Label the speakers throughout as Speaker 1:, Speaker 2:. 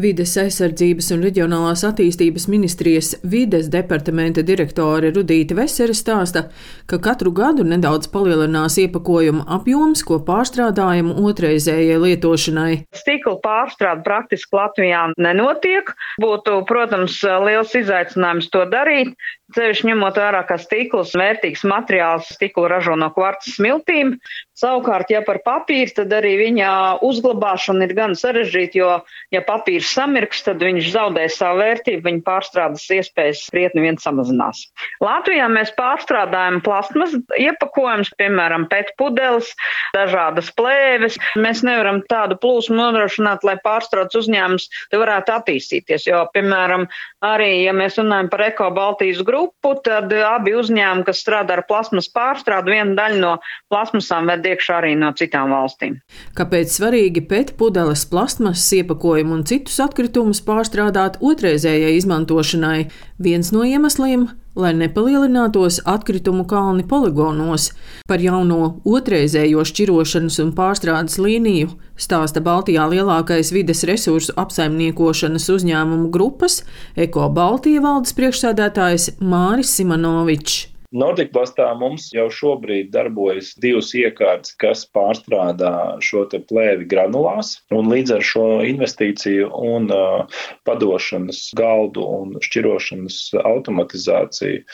Speaker 1: Vides aizsardzības un reģionālās attīstības ministrijas vides departamenta direktore Rudīta Vesere stāsta, ka katru gadu nedaudz palielinās iepakojuma apjoms, ko pārstrādājam otrreizējai lietošanai.
Speaker 2: Stikla pārstrāde praktiski Latvijā nenotiek. Būtu, protams, liels izaicinājums to darīt, Ceļš ņemot vērā, ka stikls vērtīgs materiāls stiklu ražo no kvarca smiltīm. Savukārt, ja par papīru, tad arī viņa uzglabāšana ir gan sarežģīta, jo, ja papīrs samirks, tad viņš zaudē savu vērtību, viņa pārstrādes iespējas krietni vien samazinās. Latvijā mēs pārstrādājam plasmas iepakojumus, piemēram, pēt pudeles, dažādas plēves. Mēs nevaram tādu plūsmu nodrošināt, lai pārstrādes uzņēmums varētu attīstīties, jo, piemēram, arī, ja mēs runājam par Eko Baltijas grupu, grupu, tad abi uzņēmumi, kas strādā ar plasmas pārstrādi, viena daļa no plasmasām ved iekšā arī no citām valstīm.
Speaker 1: Kāpēc svarīgi pēc pudeles plasmasas iepakojumu un citus atkritumus pārstrādāt otrreizējai izmantošanai? Viens no iemesliem lai nepalielinātos atkritumu kalni poligonos. Par jauno otrreizējo šķirošanas un pārstrādes līniju stāsta Baltijā lielākais vides resursu apsaimniekošanas uzņēmumu grupas Eko Baltija valdes priekšsēdētājs Māris Simonovičs.
Speaker 3: Nordikplastā mums jau šobrīd darbojas divas iekārtas, kas pārstrādā šo plēvi granulās, un līdz ar šo investīciju un uh, padošanas galdu un šķirošanas automatizāciju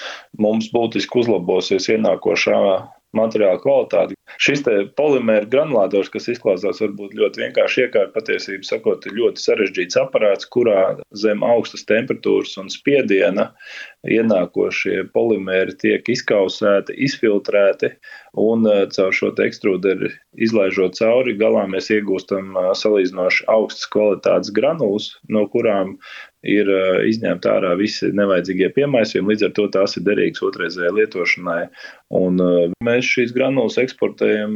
Speaker 3: mums būtiski uzlabosies ienākošā materiāla kvalitāti. Šis polimēra granulātors, kas izklausās varbūt ļoti vienkārši iekārta, patiesībā sakot, ir ļoti sarežģīts aparāts, kurā zem augstas temperatūras un spiediena ienākošie polimēri tiek izkausēti, izfiltrēti un eh, caur šo ekstrūderi izlaižot cauri, galā mēs iegūstam eh, salīdzinoši augstas kvalitātes granulas, no kurām ir eh, izņemta ārā visi nevajadzīgie piemaisījumi, līdz ar to tās ir derīgas otrreizējai lietošanai. Un mēs šīs granulas eksportējam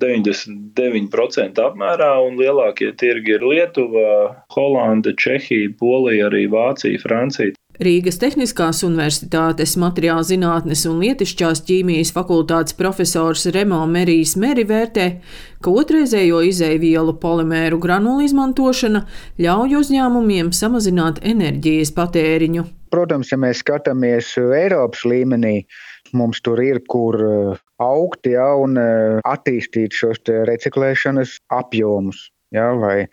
Speaker 3: 99% apmērā, un lielākie tirgi ir Lietuva, Holanda, Čehija, Polija, arī Vācija, Francija.
Speaker 1: Rīgas Tehniskās Universitātes materiāla zinātnes un lietišķās ķīmijas fakultātes profesors Remo Merijs Meri vērtē, ka otrreizējo izēvielu polimēru granulu izmantošana ļauj uzņēmumiem samazināt enerģijas patēriņu.
Speaker 4: Protams, ja mēs skatāmies Eiropas līmenī, mums tur ir kur eh, augt ja, un eh, attīstīt šos reciklēšanas apjomus. Ja, lai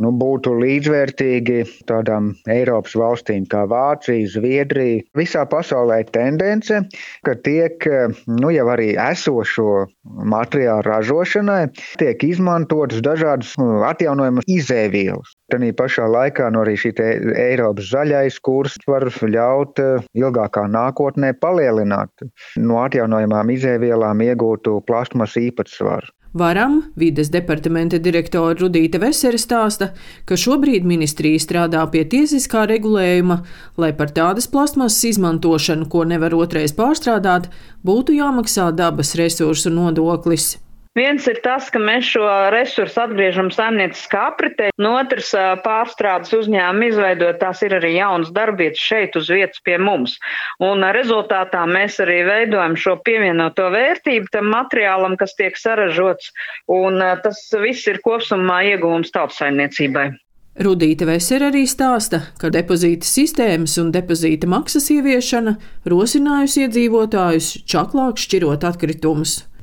Speaker 4: nu, būtu līdzvērtīgi tādām Eiropas valstīm kā Vācija, Zviedrija. Visā pasaulē ir tendence, ka tiek nu, jau arī esošo materiālu ražošanai tiek izmantotas dažādas nu, atjaunojamas izēvielas. Tanī pašā laikā no nu, arī šī Eiropas zaļais kurs var ļaut eh, ilgākā nākotnē palielināt no atjaunojamām izēvielām iegūtu plasmas īpatsvaru.
Speaker 1: Varam vides departamenta direktora Rudīta Vesere stāsta, ka šobrīd ministrija strādā pie tiesiskā regulējuma, lai par tādas plasmasas izmantošanu, ko nevar otrais pārstrādāt, būtu jāmaksā dabas resursu nodoklis.
Speaker 2: Viens ir tas, ka mēs šo resursu atgriežam saimnieciskā apritē, un otrs pārstrādes uzņēmuma izveidot, tās ir arī jaunas darbietas šeit uz vietas pie mums. Un rezultātā mēs arī veidojam šo pievienoto vērtību tam materiālam, kas tiek saražots, un tas viss ir kopsumā ieguvums tautsaimniecībai.
Speaker 1: Rudīta Vesera arī stāsta, ka depozīta sistēmas un depozīta maksas ieviešana rosinājusi iedzīvotājus čaklāk šķirot atkritumus.